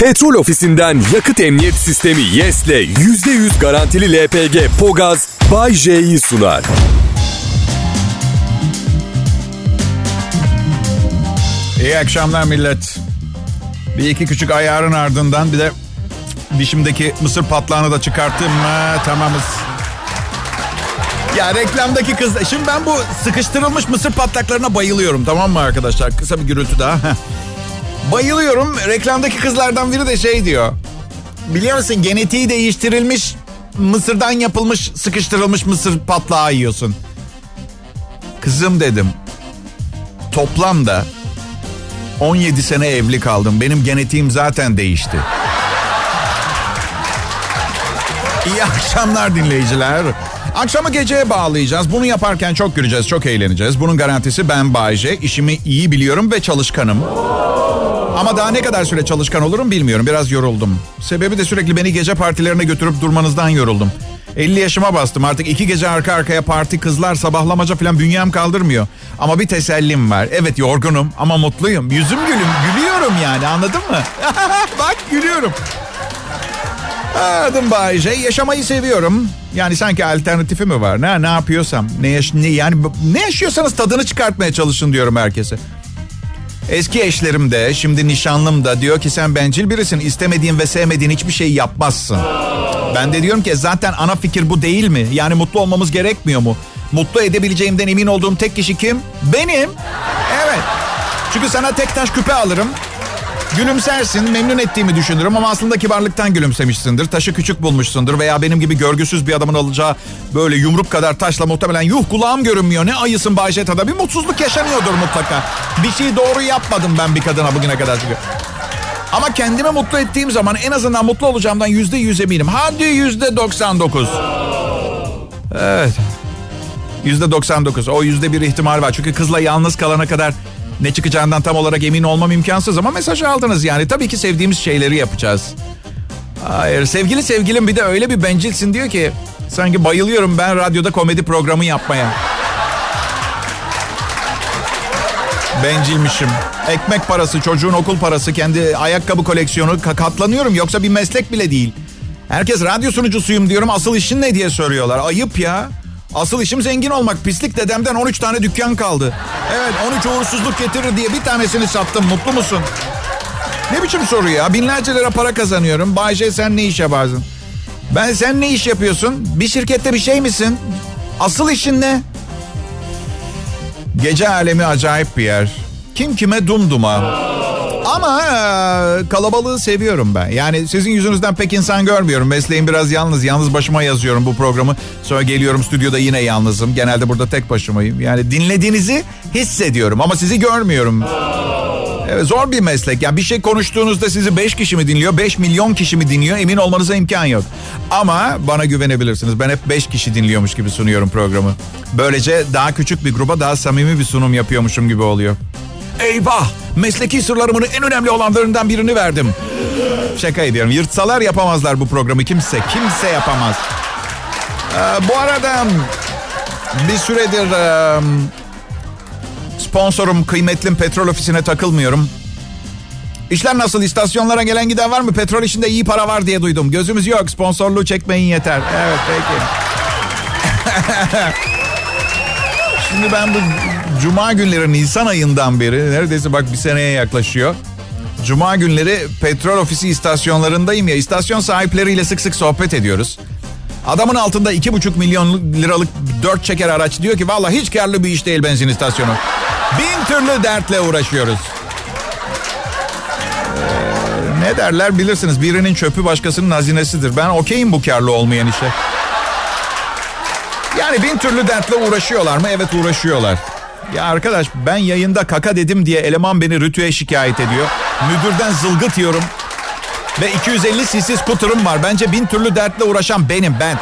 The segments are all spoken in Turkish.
Petrol ofisinden yakıt emniyet sistemi YES'le %100 garantili LPG Pogaz Bay J'yi sunar. İyi akşamlar millet. Bir iki küçük ayarın ardından bir de dişimdeki mısır patlağını da çıkarttım mı tamamız. Ya reklamdaki kız... Şimdi ben bu sıkıştırılmış mısır patlaklarına bayılıyorum tamam mı arkadaşlar? Kısa bir gürültü daha. Bayılıyorum. Reklamdaki kızlardan biri de şey diyor. Biliyor musun genetiği değiştirilmiş mısırdan yapılmış sıkıştırılmış mısır patlağı yiyorsun. Kızım dedim. Toplamda 17 sene evli kaldım. Benim genetiğim zaten değişti. İyi akşamlar dinleyiciler. Akşamı geceye bağlayacağız. Bunu yaparken çok güleceğiz, çok eğleneceğiz. Bunun garantisi ben Bayce. İşimi iyi biliyorum ve çalışkanım. Ama daha ne kadar süre çalışkan olurum bilmiyorum. Biraz yoruldum. Sebebi de sürekli beni gece partilerine götürüp durmanızdan yoruldum. 50 yaşıma bastım artık iki gece arka arkaya parti kızlar sabahlamaca falan bünyem kaldırmıyor. Ama bir tesellim var. Evet yorgunum ama mutluyum. Yüzüm gülüm gülüyorum yani anladın mı? Bak gülüyorum. Adım Bayece. Yaşamayı seviyorum. Yani sanki alternatifi mi var? Ne ne yapıyorsam, ne, yaş ne yani ne yaşıyorsanız tadını çıkartmaya çalışın diyorum herkese. Eski eşlerim de, şimdi nişanlım da diyor ki sen bencil birisin. istemediğin ve sevmediğin hiçbir şey yapmazsın. Ben de diyorum ki zaten ana fikir bu değil mi? Yani mutlu olmamız gerekmiyor mu? Mutlu edebileceğimden emin olduğum tek kişi kim? Benim. Evet. Çünkü sana tek taş küpe alırım. Gülümsersin, memnun ettiğimi düşünürüm ama aslında kibarlıktan gülümsemişsindir. Taşı küçük bulmuşsundur veya benim gibi görgüsüz bir adamın alacağı böyle yumruk kadar taşla muhtemelen yuh kulağım görünmüyor. Ne ayısın Bayşeta'da bir mutsuzluk yaşanıyordur mutlaka. Bir şey doğru yapmadım ben bir kadına bugüne kadar çünkü. Ama kendimi mutlu ettiğim zaman en azından mutlu olacağımdan yüzde yüz eminim. Hadi yüzde doksan dokuz. Evet. Yüzde doksan dokuz. O yüzde bir ihtimal var. Çünkü kızla yalnız kalana kadar ne çıkacağından tam olarak emin olmam imkansız ama mesaj aldınız yani. Tabii ki sevdiğimiz şeyleri yapacağız. Hayır sevgili sevgilim bir de öyle bir bencilsin diyor ki sanki bayılıyorum ben radyoda komedi programı yapmaya. Bencilmişim. Ekmek parası, çocuğun okul parası, kendi ayakkabı koleksiyonu katlanıyorum. Yoksa bir meslek bile değil. Herkes radyo sunucusuyum diyorum. Asıl işin ne diye soruyorlar. Ayıp ya. Asıl işim zengin olmak. Pislik dedemden 13 tane dükkan kaldı. Evet 13 uğursuzluk getirir diye bir tanesini sattım. Mutlu musun? Ne biçim soru ya? Binlerce lira para kazanıyorum. Bayce sen ne iş yaparsın? Ben sen ne iş yapıyorsun? Bir şirkette bir şey misin? Asıl işin ne? Gece alemi acayip bir yer. Kim kime dumduma. Ama e, kalabalığı seviyorum ben. Yani sizin yüzünüzden pek insan görmüyorum. Mesleğim biraz yalnız. Yalnız başıma yazıyorum bu programı. Sonra geliyorum stüdyoda yine yalnızım. Genelde burada tek başımayım. Yani dinlediğinizi hissediyorum ama sizi görmüyorum. Evet, zor bir meslek. Yani bir şey konuştuğunuzda sizi 5 kişi mi dinliyor, 5 milyon kişi mi dinliyor emin olmanıza imkan yok. Ama bana güvenebilirsiniz. Ben hep 5 kişi dinliyormuş gibi sunuyorum programı. Böylece daha küçük bir gruba daha samimi bir sunum yapıyormuşum gibi oluyor. Eyvah! Mesleki sırlarımın en önemli olanlarından birini verdim. Şaka ediyorum. Yırtsalar yapamazlar bu programı. Kimse, kimse yapamaz. Ee, bu arada bir süredir e, sponsorum kıymetlim petrol ofisine takılmıyorum. İşler nasıl? İstasyonlara gelen giden var mı? Petrol işinde iyi para var diye duydum. Gözümüz yok. Sponsorluğu çekmeyin yeter. Evet peki. Şimdi ben bu Cuma günleri Nisan ayından beri neredeyse bak bir seneye yaklaşıyor. Cuma günleri petrol ofisi istasyonlarındayım ya. İstasyon sahipleriyle sık sık sohbet ediyoruz. Adamın altında iki buçuk milyon liralık dört çeker araç diyor ki valla hiç karlı bir iş değil benzin istasyonu. Bin türlü dertle uğraşıyoruz. Ee, ne derler bilirsiniz birinin çöpü başkasının hazinesidir. Ben okeyim bu karlı olmayan işe. Yani bin türlü dertle uğraşıyorlar mı? Evet uğraşıyorlar. Ya arkadaş ben yayında kaka dedim diye eleman beni rütüye şikayet ediyor. Müdürden zılgıt yiyorum. Ve 250 cc skuterim var. Bence bin türlü dertle uğraşan benim ben.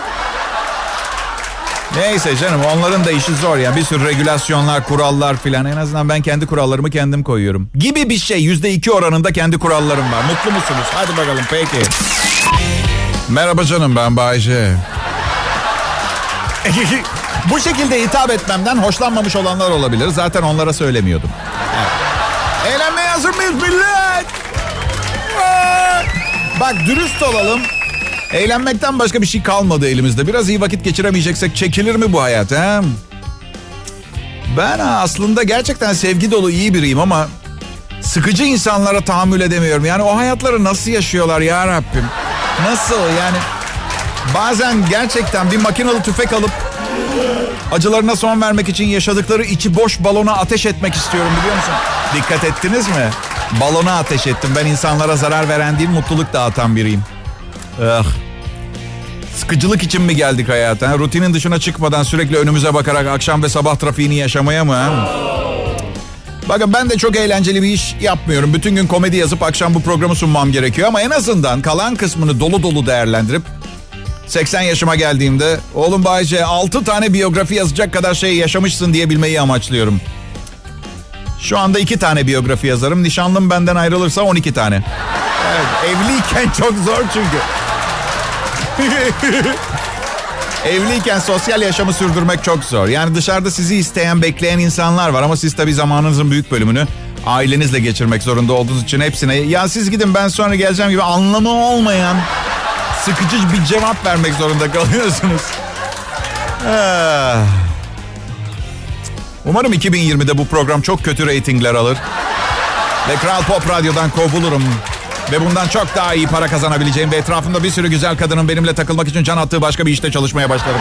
Neyse canım onların da işi zor ya. Bir sürü regülasyonlar, kurallar filan. En azından ben kendi kurallarımı kendim koyuyorum. Gibi bir şey. Yüzde iki oranında kendi kurallarım var. Mutlu musunuz? Hadi bakalım peki. Merhaba canım ben Bayce. Bu şekilde hitap etmemden hoşlanmamış olanlar olabilir. Zaten onlara söylemiyordum. Evet. Eğlenmeye hazır mıyız millet? Bak dürüst olalım. Eğlenmekten başka bir şey kalmadı elimizde. Biraz iyi vakit geçiremeyeceksek çekilir mi bu hayat he? Ben aslında gerçekten sevgi dolu iyi biriyim ama sıkıcı insanlara tahammül edemiyorum. Yani o hayatları nasıl yaşıyorlar ya Rabbim? Nasıl yani? Bazen gerçekten bir makinalı tüfek alıp acılarına son vermek için yaşadıkları içi boş balona ateş etmek istiyorum biliyor musun? Dikkat ettiniz mi? Balona ateş ettim. Ben insanlara zarar veren değil mutluluk dağıtan biriyim. Ah. Sıkıcılık için mi geldik hayata? Rutinin dışına çıkmadan sürekli önümüze bakarak akşam ve sabah trafiğini yaşamaya mı? Bakın ben de çok eğlenceli bir iş yapmıyorum. Bütün gün komedi yazıp akşam bu programı sunmam gerekiyor. Ama en azından kalan kısmını dolu dolu değerlendirip 80 yaşıma geldiğimde oğlum Bayce 6 tane biyografi yazacak kadar şey yaşamışsın diyebilmeyi amaçlıyorum. Şu anda 2 tane biyografi yazarım. Nişanlım benden ayrılırsa 12 tane. Evet, evliyken çok zor çünkü. Evliyken sosyal yaşamı sürdürmek çok zor. Yani dışarıda sizi isteyen, bekleyen insanlar var ama siz tabii zamanınızın büyük bölümünü ailenizle geçirmek zorunda olduğunuz için hepsine ya siz gidin ben sonra geleceğim gibi anlamı olmayan sıkıcı bir cevap vermek zorunda kalıyorsunuz. Ah. Umarım 2020'de bu program çok kötü reytingler alır. Ve Kral Pop Radyo'dan kovulurum. Ve bundan çok daha iyi para kazanabileceğim ve etrafımda bir sürü güzel kadının benimle takılmak için can attığı başka bir işte çalışmaya başlarım.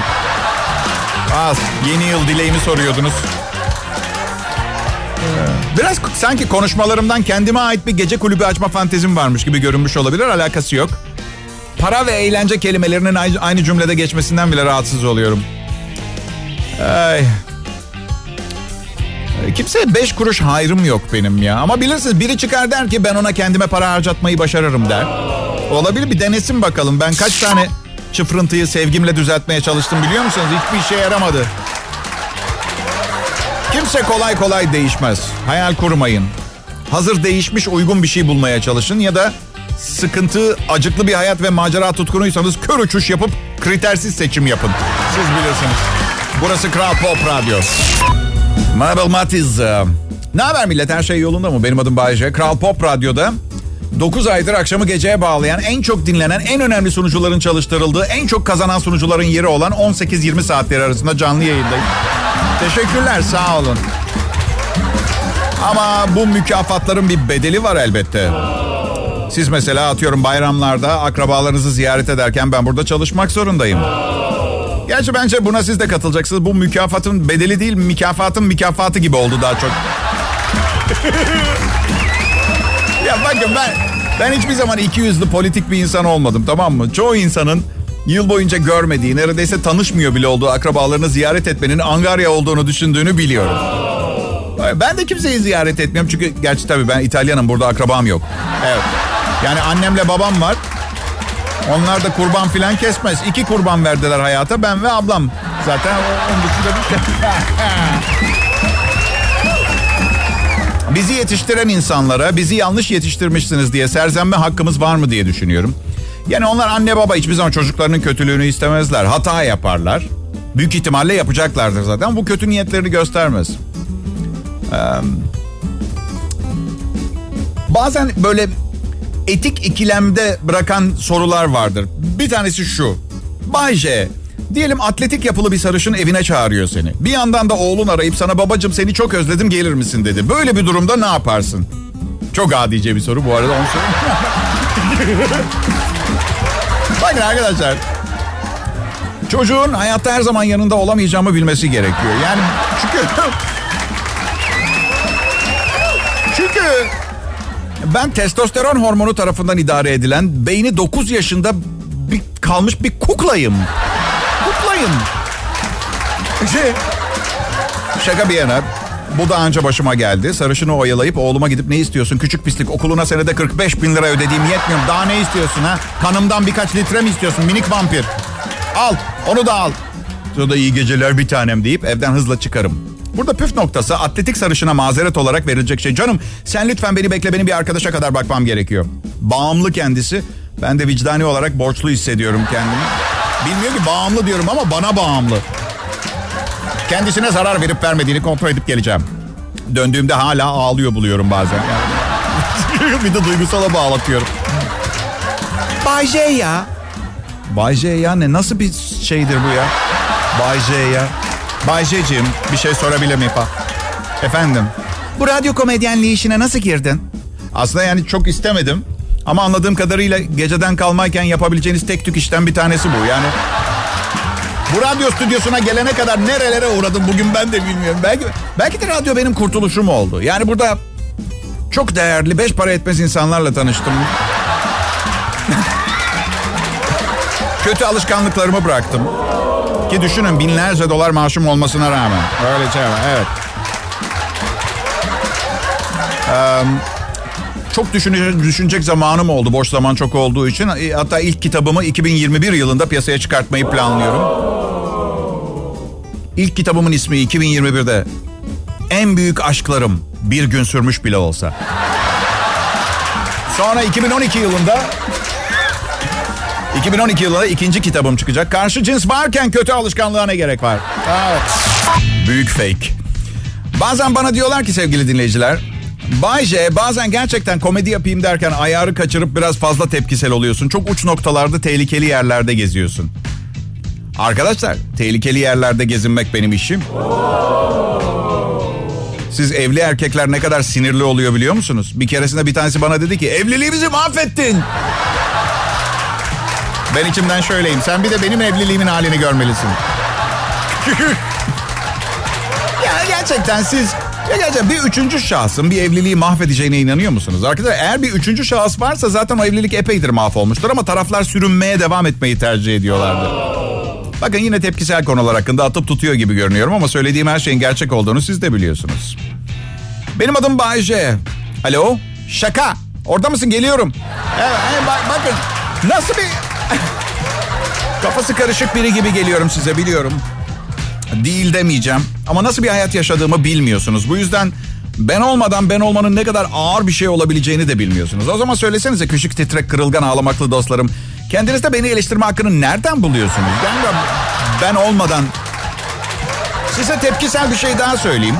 Az yeni yıl dileğimi soruyordunuz. Biraz sanki konuşmalarımdan kendime ait bir gece kulübü açma fantezim varmış gibi görünmüş olabilir. Alakası yok. Para ve eğlence kelimelerinin aynı cümlede geçmesinden bile rahatsız oluyorum. Ay. Kimseye beş kuruş hayrım yok benim ya. Ama bilirsiniz biri çıkar der ki ben ona kendime para harcatmayı başarırım der. Olabilir bir denesin bakalım. Ben kaç tane çıfrıntıyı sevgimle düzeltmeye çalıştım biliyor musunuz? Hiçbir işe yaramadı. Kimse kolay kolay değişmez. Hayal kurmayın. Hazır değişmiş uygun bir şey bulmaya çalışın ya da sıkıntı, acıklı bir hayat ve macera tutkunuysanız kör uçuş yapıp kritersiz seçim yapın. Siz bilirsiniz. Burası Kral Pop Radyo. Mabel Matiz. Ne haber millet? Her şey yolunda mı? Benim adım Bayece. Kral Pop Radyo'da 9 aydır akşamı geceye bağlayan, en çok dinlenen, en önemli sunucuların çalıştırıldığı, en çok kazanan sunucuların yeri olan 18-20 saatleri arasında canlı yayındayım. Teşekkürler, sağ olun. Ama bu mükafatların bir bedeli var elbette. Siz mesela atıyorum bayramlarda akrabalarınızı ziyaret ederken ben burada çalışmak zorundayım. Gerçi bence buna siz de katılacaksınız. Bu mükafatın bedeli değil, mükafatın mükafatı gibi oldu daha çok. ya bakın ben ben hiçbir zaman iki yüzlü politik bir insan olmadım tamam mı? Çoğu insanın yıl boyunca görmediği, neredeyse tanışmıyor bile olduğu akrabalarını ziyaret etmenin angarya olduğunu düşündüğünü biliyorum. Ben de kimseyi ziyaret etmiyorum çünkü gerçi tabii ben İtalyanım burada akrabam yok. Evet. Yani annemle babam var. Onlar da kurban filan kesmez. İki kurban verdiler hayata ben ve ablam. Zaten onun dışında şey. Bizi yetiştiren insanlara bizi yanlış yetiştirmişsiniz diye serzenme hakkımız var mı diye düşünüyorum. Yani onlar anne baba hiçbir zaman çocuklarının kötülüğünü istemezler. Hata yaparlar. Büyük ihtimalle yapacaklardır zaten. Bu kötü niyetlerini göstermez. Ee, bazen böyle etik ikilemde bırakan sorular vardır. Bir tanesi şu. Bayce, diyelim atletik yapılı bir sarışın evine çağırıyor seni. Bir yandan da oğlun arayıp sana babacım seni çok özledim gelir misin dedi. Böyle bir durumda ne yaparsın? Çok adice bir soru bu arada onu. Bakın arkadaşlar. Çocuğun hayatta her zaman yanında olamayacağımı bilmesi gerekiyor. Yani çünkü... çünkü ben testosteron hormonu tarafından idare edilen beyni 9 yaşında bir, kalmış bir kuklayım. Kuklayım. Şey, şaka bir yana bu da anca başıma geldi. Sarışını oyalayıp oğluma gidip ne istiyorsun? Küçük pislik okuluna senede 45 bin lira ödediğim yetmiyor. Daha ne istiyorsun ha? Kanımdan birkaç litre mi istiyorsun minik vampir? Al onu da al. Sonra da iyi geceler bir tanem deyip evden hızla çıkarım. Burada püf noktası atletik sarışına mazeret olarak verilecek şey. Canım sen lütfen beni bekle benim bir arkadaşa kadar bakmam gerekiyor. Bağımlı kendisi. Ben de vicdani olarak borçlu hissediyorum kendimi. Bilmiyor ki bağımlı diyorum ama bana bağımlı. Kendisine zarar verip vermediğini kontrol edip geleceğim. Döndüğümde hala ağlıyor buluyorum bazen. Yani. bir de duygusala bağlatıyorum. Bay J ya. Bay J ya ne? Nasıl bir şeydir bu ya? Bay J ya. Bay J'cim bir şey sorabilir miyim? Efendim? Bu radyo komedyenliği işine nasıl girdin? Aslında yani çok istemedim. Ama anladığım kadarıyla geceden kalmayken yapabileceğiniz tek tük işten bir tanesi bu. Yani bu radyo stüdyosuna gelene kadar nerelere uğradım bugün ben de bilmiyorum. Belki, belki de radyo benim kurtuluşum oldu. Yani burada çok değerli, beş para etmez insanlarla tanıştım. Kötü alışkanlıklarımı bıraktım. Ki düşünün binlerce dolar maaşım olmasına rağmen. Öyle şey var, evet. Ee, çok düşünecek, düşünecek zamanım oldu boş zaman çok olduğu için. Hatta ilk kitabımı 2021 yılında piyasaya çıkartmayı planlıyorum. İlk kitabımın ismi 2021'de En Büyük Aşklarım Bir Gün Sürmüş Bile Olsa. Sonra 2012 yılında 2012 yılında ikinci kitabım çıkacak. Karşı cins varken kötü alışkanlığa ne gerek var? Evet. Büyük fake. Bazen bana diyorlar ki sevgili dinleyiciler. Bay J bazen gerçekten komedi yapayım derken ayarı kaçırıp biraz fazla tepkisel oluyorsun. Çok uç noktalarda tehlikeli yerlerde geziyorsun. Arkadaşlar tehlikeli yerlerde gezinmek benim işim. Siz evli erkekler ne kadar sinirli oluyor biliyor musunuz? Bir keresinde bir tanesi bana dedi ki evliliğimizi mahvettin. Ben içimden şöyleyim. Sen bir de benim evliliğimin halini görmelisin. ya gerçekten siz ya gerçekten bir üçüncü şahsın bir evliliği mahvedeceğine inanıyor musunuz? Arkadaşlar eğer bir üçüncü şahıs varsa zaten o evlilik epeydir mahvolmuştur ama taraflar sürünmeye devam etmeyi tercih ediyorlardı. Bakın yine tepkisel konular hakkında atıp tutuyor gibi görünüyorum ama söylediğim her şeyin gerçek olduğunu siz de biliyorsunuz. Benim adım Bayce. Alo? Şaka. Orada mısın? Geliyorum. Evet, evet bak, bakın. Nasıl bir... Kafası karışık biri gibi geliyorum size biliyorum. Değil demeyeceğim. Ama nasıl bir hayat yaşadığımı bilmiyorsunuz. Bu yüzden ben olmadan ben olmanın ne kadar ağır bir şey olabileceğini de bilmiyorsunuz. O zaman söylesenize küçük titrek kırılgan ağlamaklı dostlarım. Kendinizde beni eleştirme hakkını nereden buluyorsunuz? Ben, ben olmadan... Size tepkisel bir şey daha söyleyeyim.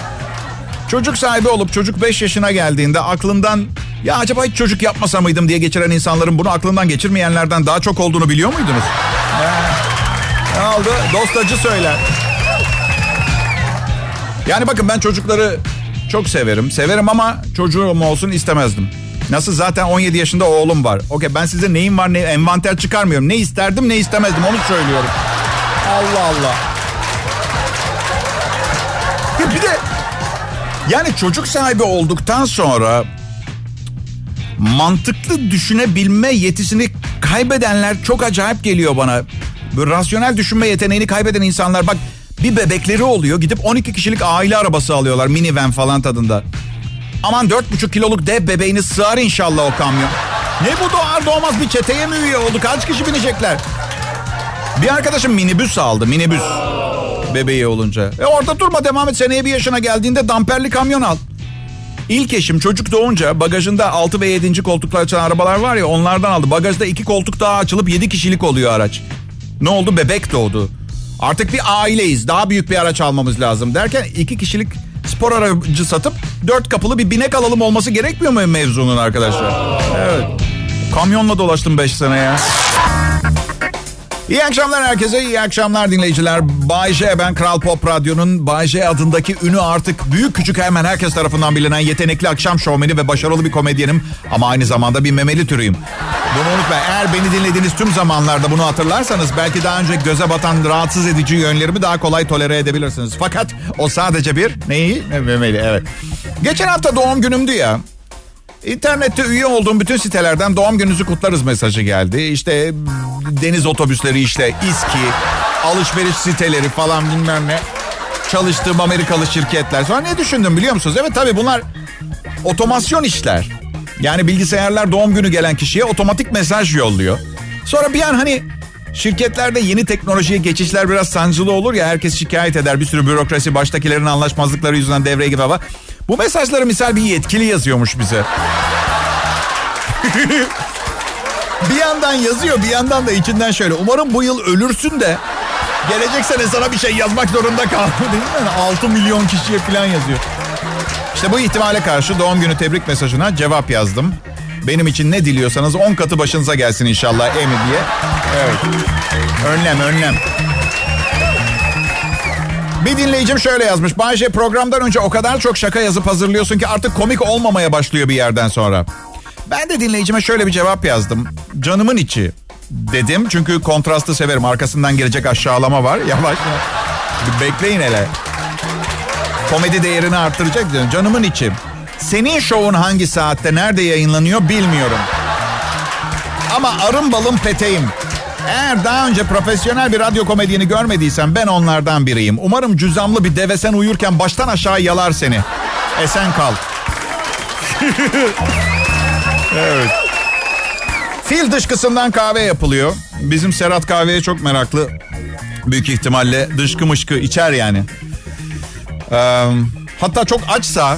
Çocuk sahibi olup çocuk 5 yaşına geldiğinde aklından ya acaba hiç çocuk yapmasa mıydım diye geçiren insanların bunu aklından geçirmeyenlerden daha çok olduğunu biliyor muydunuz? Ne oldu? Dostacı söyler. Yani bakın ben çocukları çok severim. Severim ama çocuğum olsun istemezdim. Nasıl zaten 17 yaşında oğlum var. Okey ben size neyim var ne envanter çıkarmıyorum. Ne isterdim ne istemezdim onu söylüyorum. Allah Allah. Bir de yani çocuk sahibi olduktan sonra mantıklı düşünebilme yetisini kaybedenler çok acayip geliyor bana. Böyle rasyonel düşünme yeteneğini kaybeden insanlar bak bir bebekleri oluyor gidip 12 kişilik aile arabası alıyorlar minivan falan tadında. Aman 4,5 kiloluk dev bebeğini sığar inşallah o kamyon. Ne bu doğar doğmaz bir çeteye mi üye oldu? Kaç kişi binecekler? Bir arkadaşım minibüs aldı minibüs bebeği olunca. E orada durma devam et seneye bir yaşına geldiğinde damperli kamyon al. İlk eşim çocuk doğunca bagajında 6 ve 7. koltuklar açan arabalar var ya onlardan aldı. Bagajda iki koltuk daha açılıp 7 kişilik oluyor araç. Ne oldu? Bebek doğdu. Artık bir aileyiz. Daha büyük bir araç almamız lazım derken iki kişilik spor aracı satıp dört kapılı bir binek alalım olması gerekmiyor mu mevzunun arkadaşlar? Evet. Kamyonla dolaştım 5 sene ya. İyi akşamlar herkese, iyi akşamlar dinleyiciler. Bay J, ben Kral Pop Radyo'nun Bay J adındaki ünü artık büyük küçük hemen herkes tarafından bilinen yetenekli akşam şovmeni ve başarılı bir komedyenim. Ama aynı zamanda bir memeli türüyüm. Bunu unutmayın. Eğer beni dinlediğiniz tüm zamanlarda bunu hatırlarsanız belki daha önce göze batan rahatsız edici yönlerimi daha kolay tolere edebilirsiniz. Fakat o sadece bir neyi? Memeli evet. Geçen hafta doğum günümdü ya. İnternette üye olduğum bütün sitelerden doğum gününüzü kutlarız mesajı geldi. İşte deniz otobüsleri işte İSKİ, alışveriş siteleri falan bilmem ne. Çalıştığım Amerikalı şirketler. Sonra ne düşündüm biliyor musunuz? Evet tabii bunlar otomasyon işler. Yani bilgisayarlar doğum günü gelen kişiye otomatik mesaj yolluyor. Sonra bir an hani şirketlerde yeni teknolojiye geçişler biraz sancılı olur ya herkes şikayet eder. Bir sürü bürokrasi baştakilerin anlaşmazlıkları yüzünden devreye girer falan. Bu mesajları misal bir yetkili yazıyormuş bize. bir yandan yazıyor bir yandan da içinden şöyle. Umarım bu yıl ölürsün de gelecek sene sana bir şey yazmak zorunda kaldı değil mi? 6 milyon kişiye falan yazıyor. İşte bu ihtimale karşı doğum günü tebrik mesajına cevap yazdım. Benim için ne diliyorsanız 10 katı başınıza gelsin inşallah Emi diye. Evet. Önlem önlem. Bir dinleyicim şöyle yazmış. Bayce programdan önce o kadar çok şaka yazıp hazırlıyorsun ki artık komik olmamaya başlıyor bir yerden sonra. Ben de dinleyicime şöyle bir cevap yazdım. Canımın içi dedim. Çünkü kontrastı severim. Arkasından gelecek aşağılama var. Yavaş. Bir bekleyin hele. Komedi değerini arttıracak diyorum. Canımın içi. Senin şovun hangi saatte nerede yayınlanıyor bilmiyorum. Ama arım balım peteğim. Eğer daha önce profesyonel bir radyo komedyeni görmediysen ben onlardan biriyim. Umarım cüzamlı bir devesen uyurken baştan aşağı yalar seni. Esen kal. evet. Fil dışkısından kahve yapılıyor. Bizim Serhat kahveye çok meraklı. Büyük ihtimalle dışkı mışkı içer yani. Ee, hatta çok açsa...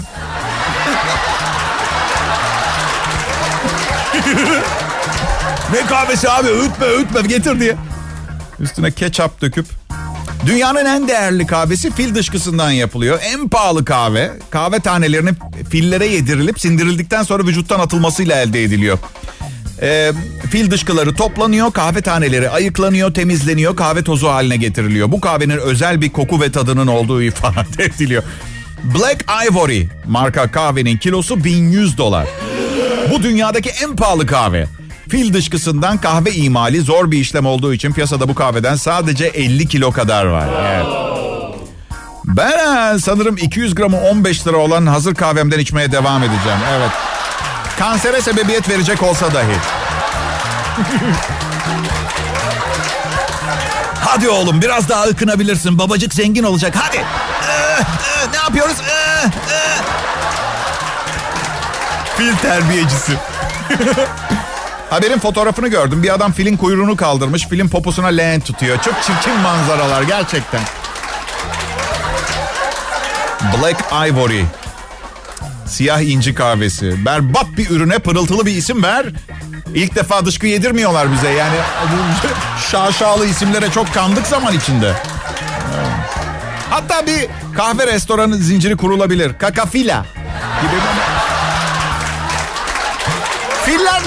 ne kahvesi abi öğütme öğütme getir diye. Üstüne ketçap döküp. Dünyanın en değerli kahvesi fil dışkısından yapılıyor. En pahalı kahve kahve tanelerinin fillere yedirilip sindirildikten sonra vücuttan atılmasıyla elde ediliyor. Ee, fil dışkıları toplanıyor, kahve taneleri ayıklanıyor, temizleniyor, kahve tozu haline getiriliyor. Bu kahvenin özel bir koku ve tadının olduğu ifade ediliyor. Black Ivory marka kahvenin kilosu 1100 dolar. Bu dünyadaki en pahalı kahve. Fil dışkısından kahve imali zor bir işlem olduğu için piyasada bu kahveden sadece 50 kilo kadar var. Evet. Ben sanırım 200 gramı 15 lira olan hazır kahvemden içmeye devam edeceğim. Evet. Kansere sebebiyet verecek olsa dahi. Hadi oğlum biraz daha ıkınabilirsin. Babacık zengin olacak. Hadi. Ee, e, ne yapıyoruz? Ee, e. Fil terbiyecisi. Haberin fotoğrafını gördüm. Bir adam filin kuyruğunu kaldırmış. Filin poposuna leğen tutuyor. Çok çirkin manzaralar gerçekten. Black Ivory. Siyah inci kahvesi. Berbat bir ürüne pırıltılı bir isim ver. İlk defa dışkı yedirmiyorlar bize. Yani şaşalı isimlere çok kandık zaman içinde. Hatta bir kahve restoranı zinciri kurulabilir. Kakafila gibi.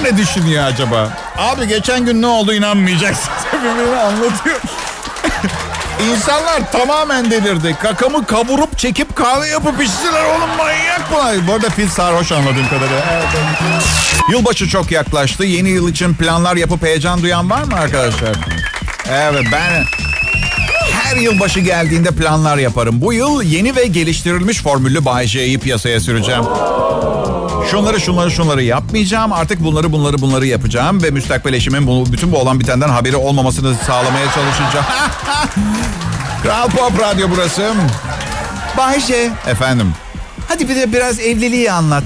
Ne düşünüyor acaba? Abi geçen gün ne oldu inanmayacaksın. Birbirini anlatıyor. İnsanlar tamamen delirdi. Kakamı kavurup çekip kahve yapıp içtiler oğlum manyak mı? Bu arada fil sarhoş anladığım kadarıyla. Yılbaşı çok yaklaştı. Yeni yıl için planlar yapıp heyecan duyan var mı arkadaşlar? Evet ben her yılbaşı geldiğinde planlar yaparım. Bu yıl yeni ve geliştirilmiş formüllü Bay J'yi piyasaya süreceğim. Şunları şunları şunları yapmayacağım. Artık bunları bunları bunları yapacağım. Ve müstakbel eşimin bu, bütün bu olan bitenden haberi olmamasını sağlamaya çalışacağım. Kral Pop Radyo burası. Bayce. Efendim. Hadi bir de biraz evliliği anlat.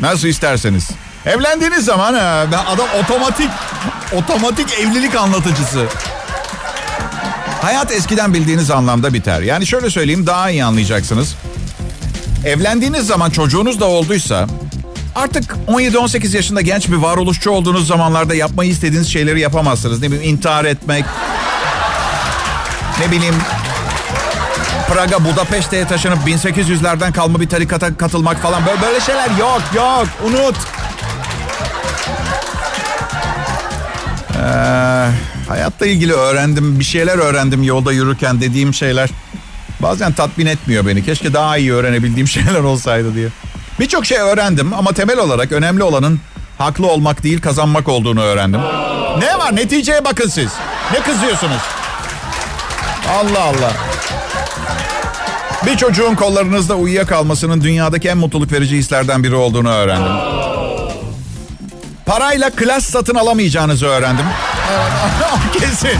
Nasıl isterseniz. Evlendiğiniz zaman adam otomatik otomatik evlilik anlatıcısı. Hayat eskiden bildiğiniz anlamda biter. Yani şöyle söyleyeyim daha iyi anlayacaksınız. Evlendiğiniz zaman çocuğunuz da olduysa Artık 17-18 yaşında genç bir varoluşçu olduğunuz zamanlarda yapmayı istediğiniz şeyleri yapamazsınız. Ne bileyim intihar etmek. Ne bileyim Praga, Budapeşte'ye taşınıp 1800'lerden kalma bir tarikata katılmak falan. Böyle, böyle şeyler yok yok unut. Ee, hayatla ilgili öğrendim bir şeyler öğrendim yolda yürürken dediğim şeyler. Bazen tatmin etmiyor beni. Keşke daha iyi öğrenebildiğim şeyler olsaydı diye. Birçok şey öğrendim ama temel olarak önemli olanın haklı olmak değil kazanmak olduğunu öğrendim. Ne var neticeye bakın siz. Ne kızıyorsunuz? Allah Allah. Bir çocuğun kollarınızda uyuyakalmasının dünyadaki en mutluluk verici hislerden biri olduğunu öğrendim. Parayla klas satın alamayacağınızı öğrendim. Kesin.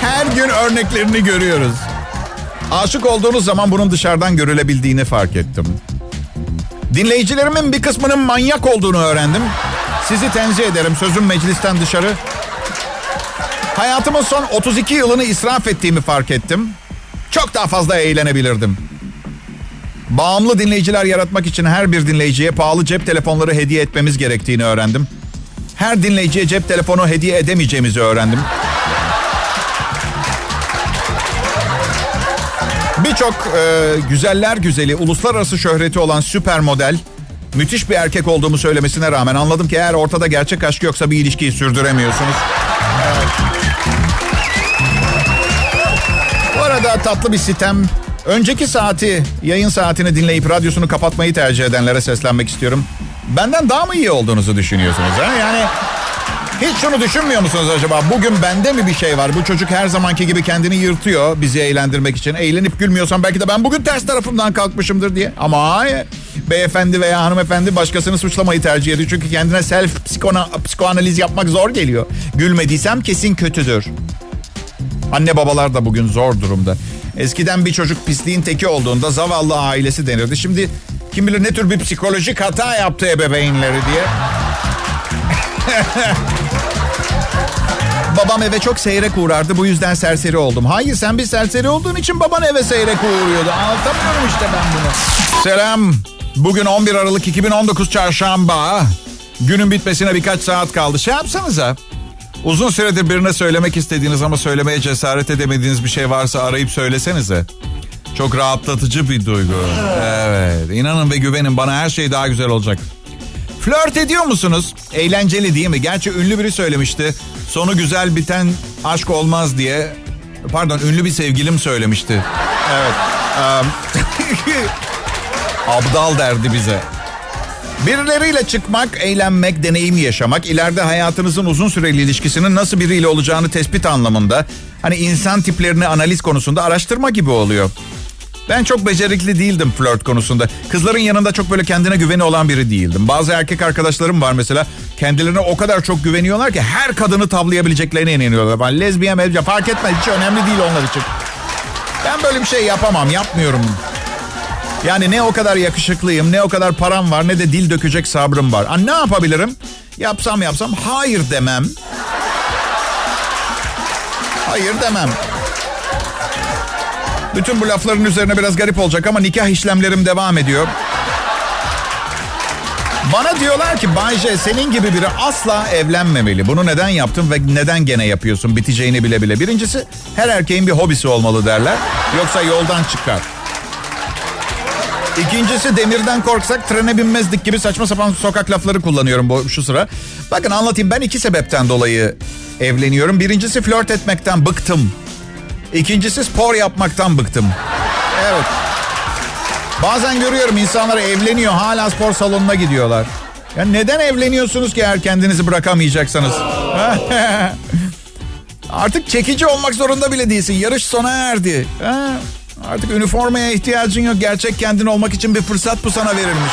Her gün örneklerini görüyoruz. Aşık olduğunuz zaman bunun dışarıdan görülebildiğini fark ettim. Dinleyicilerimin bir kısmının manyak olduğunu öğrendim. Sizi tenzih ederim sözüm meclisten dışarı. Hayatımın son 32 yılını israf ettiğimi fark ettim. Çok daha fazla eğlenebilirdim. Bağımlı dinleyiciler yaratmak için her bir dinleyiciye pahalı cep telefonları hediye etmemiz gerektiğini öğrendim. Her dinleyiciye cep telefonu hediye edemeyeceğimizi öğrendim. Birçok e, güzeller güzeli, uluslararası şöhreti olan süper model müthiş bir erkek olduğumu söylemesine rağmen anladım ki eğer ortada gerçek aşk yoksa bir ilişkiyi sürdüremiyorsunuz. Evet. Bu arada tatlı bir sitem. Önceki saati, yayın saatini dinleyip radyosunu kapatmayı tercih edenlere seslenmek istiyorum. Benden daha mı iyi olduğunuzu düşünüyorsunuz ha? Yani hiç şunu düşünmüyor musunuz acaba? Bugün bende mi bir şey var? Bu çocuk her zamanki gibi kendini yırtıyor bizi eğlendirmek için. Eğlenip gülmüyorsam belki de ben bugün ters tarafımdan kalkmışımdır diye. Ama hayır. Beyefendi veya hanımefendi başkasını suçlamayı tercih ediyor. Çünkü kendine self psikona, psikoanaliz yapmak zor geliyor. Gülmediysem kesin kötüdür. Anne babalar da bugün zor durumda. Eskiden bir çocuk pisliğin teki olduğunda zavallı ailesi denirdi. Şimdi kim bilir ne tür bir psikolojik hata yaptı ebeveynleri diye. Babam eve çok seyrek uğrardı bu yüzden serseri oldum. Hayır sen bir serseri olduğun için baban eve seyrek uğruyordu. Anlatamıyorum işte ben bunu. Selam. Bugün 11 Aralık 2019 Çarşamba. Günün bitmesine birkaç saat kaldı. Şey yapsanıza. Uzun süredir birine söylemek istediğiniz ama söylemeye cesaret edemediğiniz bir şey varsa arayıp söylesenize. Çok rahatlatıcı bir duygu. Evet. İnanın ve güvenin bana her şey daha güzel olacak. Flört ediyor musunuz? Eğlenceli değil mi? Gerçi ünlü biri söylemişti. Sonu güzel biten aşk olmaz diye. Pardon ünlü bir sevgilim söylemişti. Evet. Abdal derdi bize. Birileriyle çıkmak, eğlenmek, deneyim yaşamak, ileride hayatınızın uzun süreli ilişkisinin nasıl biriyle olacağını tespit anlamında, hani insan tiplerini analiz konusunda araştırma gibi oluyor. Ben çok becerikli değildim flört konusunda. Kızların yanında çok böyle kendine güveni olan biri değildim. Bazı erkek arkadaşlarım var mesela. Kendilerine o kadar çok güveniyorlar ki her kadını tavlayabileceklerine inanıyorlar. Ben lezbiyen, mezbiyen fark etmez. Hiç önemli değil onlar için. Ben böyle bir şey yapamam, yapmıyorum. Yani ne o kadar yakışıklıyım, ne o kadar param var, ne de dil dökecek sabrım var. Aa, ne yapabilirim? Yapsam yapsam hayır demem. Hayır demem. Bütün bu lafların üzerine biraz garip olacak ama nikah işlemlerim devam ediyor. Bana diyorlar ki Bayce senin gibi biri asla evlenmemeli. Bunu neden yaptın ve neden gene yapıyorsun biteceğini bile bile. Birincisi her erkeğin bir hobisi olmalı derler. Yoksa yoldan çıkar. İkincisi demirden korksak trene binmezdik gibi saçma sapan sokak lafları kullanıyorum bu şu sıra. Bakın anlatayım ben iki sebepten dolayı evleniyorum. Birincisi flört etmekten bıktım. İkincisi spor yapmaktan bıktım. Evet. Bazen görüyorum insanlar evleniyor hala spor salonuna gidiyorlar. Ya neden evleniyorsunuz ki eğer kendinizi bırakamayacaksanız? Artık çekici olmak zorunda bile değilsin. Yarış sona erdi. Artık üniformaya ihtiyacın yok. Gerçek kendin olmak için bir fırsat bu sana verilmiş.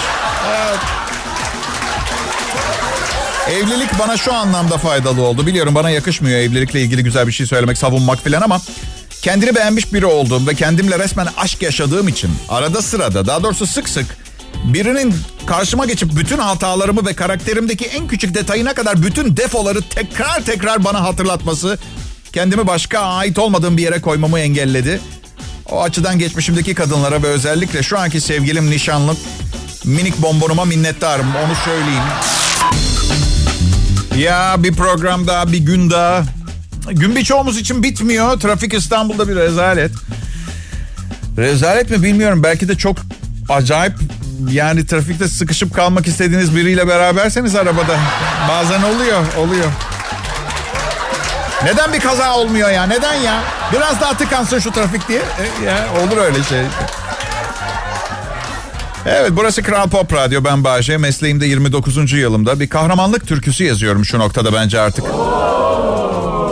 Evet. Evlilik bana şu anlamda faydalı oldu. Biliyorum bana yakışmıyor evlilikle ilgili güzel bir şey söylemek, savunmak filan ama kendini beğenmiş biri olduğum ve kendimle resmen aşk yaşadığım için arada sırada daha doğrusu sık sık birinin karşıma geçip bütün hatalarımı ve karakterimdeki en küçük detayına kadar bütün defoları tekrar tekrar bana hatırlatması kendimi başka ait olmadığım bir yere koymamı engelledi. O açıdan geçmişimdeki kadınlara ve özellikle şu anki sevgilim nişanlım minik bonbonuma minnettarım onu söyleyeyim. Ya bir program daha bir gün daha. Gün birçoğumuz için bitmiyor. Trafik İstanbul'da bir rezalet. Rezalet mi bilmiyorum. Belki de çok acayip yani trafikte sıkışıp kalmak istediğiniz biriyle beraberseniz arabada. Bazen oluyor, oluyor. Neden bir kaza olmuyor ya? Neden ya? Biraz daha tıkansın şu trafik diye. E, ya olur öyle şey. Evet burası Kral Pop Radyo ben Bahçe. Mesleğimde 29. yılımda bir kahramanlık türküsü yazıyorum şu noktada bence artık.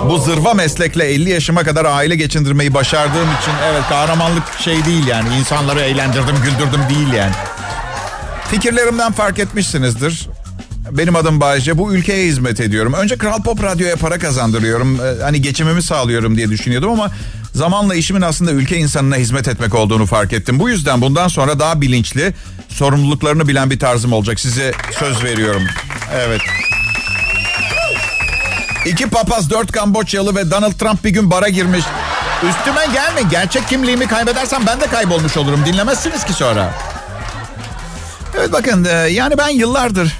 Bu zırva meslekle 50 yaşıma kadar aile geçindirmeyi başardığım için evet kahramanlık şey değil yani. insanları eğlendirdim güldürdüm değil yani. Fikirlerimden fark etmişsinizdir. Benim adım Bayce. Bu ülkeye hizmet ediyorum. Önce Kral Pop Radyo'ya para kazandırıyorum. Ee, hani geçimimi sağlıyorum diye düşünüyordum ama zamanla işimin aslında ülke insanına hizmet etmek olduğunu fark ettim. Bu yüzden bundan sonra daha bilinçli, sorumluluklarını bilen bir tarzım olacak. Size söz veriyorum. Evet. İki papaz, dört Kamboçyalı ve Donald Trump bir gün bara girmiş. Üstüme gelme. Gerçek kimliğimi kaybedersem ben de kaybolmuş olurum. Dinlemezsiniz ki sonra. Evet bakın yani ben yıllardır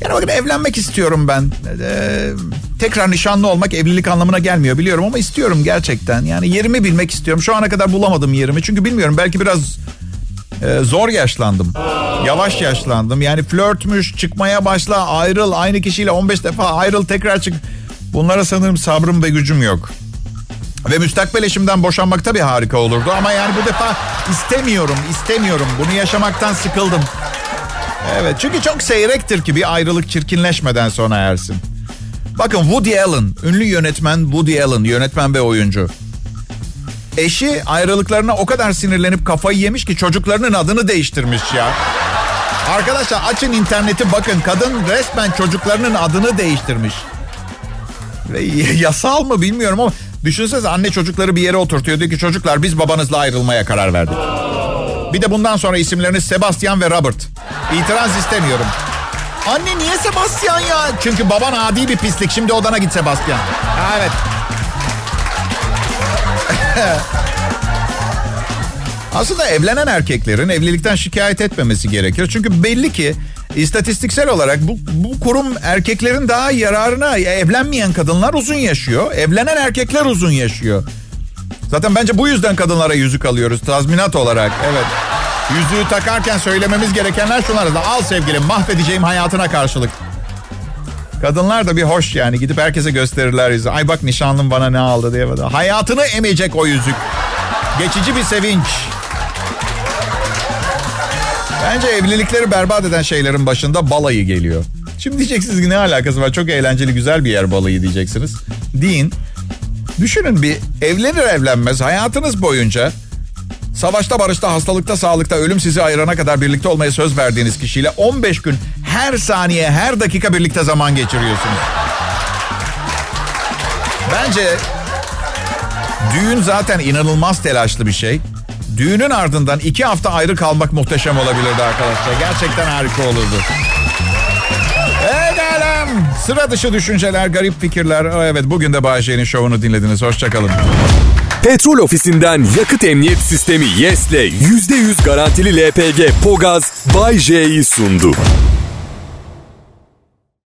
yani bakın evlenmek istiyorum ben. Ee, tekrar nişanlı olmak evlilik anlamına gelmiyor biliyorum ama istiyorum gerçekten. Yani yerimi bilmek istiyorum. Şu ana kadar bulamadım yerimi. Çünkü bilmiyorum belki biraz Ee, zor yaşlandım. Yavaş yaşlandım. Yani flörtmüş, çıkmaya başla, ayrıl, aynı kişiyle 15 defa ayrıl, tekrar çık. Bunlara sanırım sabrım ve gücüm yok. Ve müstakbel eşimden boşanmak tabii harika olurdu ama yani bu defa istemiyorum, istemiyorum. Bunu yaşamaktan sıkıldım. Evet çünkü çok seyrektir ki bir ayrılık çirkinleşmeden sona ersin. Bakın Woody Allen, ünlü yönetmen Woody Allen, yönetmen ve oyuncu. Eşi ayrılıklarına o kadar sinirlenip kafayı yemiş ki çocuklarının adını değiştirmiş ya. Arkadaşlar açın interneti bakın kadın resmen çocuklarının adını değiştirmiş. Ve yasal mı bilmiyorum ama düşünsenize anne çocukları bir yere oturtuyor. Diyor ki çocuklar biz babanızla ayrılmaya karar verdik. Bir de bundan sonra isimleriniz Sebastian ve Robert. İtiraz istemiyorum. Anne niye Sebastian ya? Çünkü baban adi bir pislik. Şimdi odana git Sebastian. Evet. Aslında evlenen erkeklerin evlilikten şikayet etmemesi gerekir. Çünkü belli ki istatistiksel olarak bu, bu kurum erkeklerin daha yararına evlenmeyen kadınlar uzun yaşıyor. Evlenen erkekler uzun yaşıyor. Zaten bence bu yüzden kadınlara yüzük alıyoruz tazminat olarak. Evet. Yüzüğü takarken söylememiz gerekenler şunlar. Al sevgilim mahvedeceğim hayatına karşılık. Kadınlar da bir hoş yani gidip herkese gösterirler yüzü. Ay bak nişanlım bana ne aldı diye. Hayatını emecek o yüzük. Geçici bir sevinç. Bence evlilikleri berbat eden şeylerin başında balayı geliyor. Şimdi diyeceksiniz ki ne alakası var? Çok eğlenceli güzel bir yer balayı diyeceksiniz. Deyin. Düşünün bir evlenir evlenmez hayatınız boyunca savaşta barışta hastalıkta sağlıkta ölüm sizi ayırana kadar birlikte olmaya söz verdiğiniz kişiyle 15 gün her saniye her dakika birlikte zaman geçiriyorsunuz. Bence düğün zaten inanılmaz telaşlı bir şey. Düğünün ardından iki hafta ayrı kalmak muhteşem olabilirdi arkadaşlar. Gerçekten harika olurdu. Evet alem. Sıra dışı düşünceler, garip fikirler. Evet bugün de Bayşe'nin şovunu dinlediniz. Hoşçakalın. Petrol ofisinden yakıt emniyet sistemi YES'le %100 garantili LPG Pogaz Bay J'yi sundu.